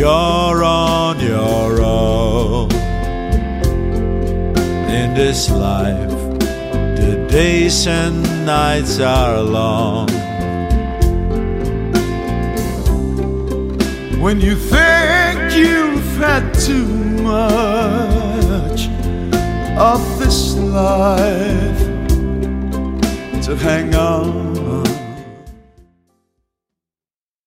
you're on your own. In this life, the days and nights are long. When you think you've had too much of this life to hang on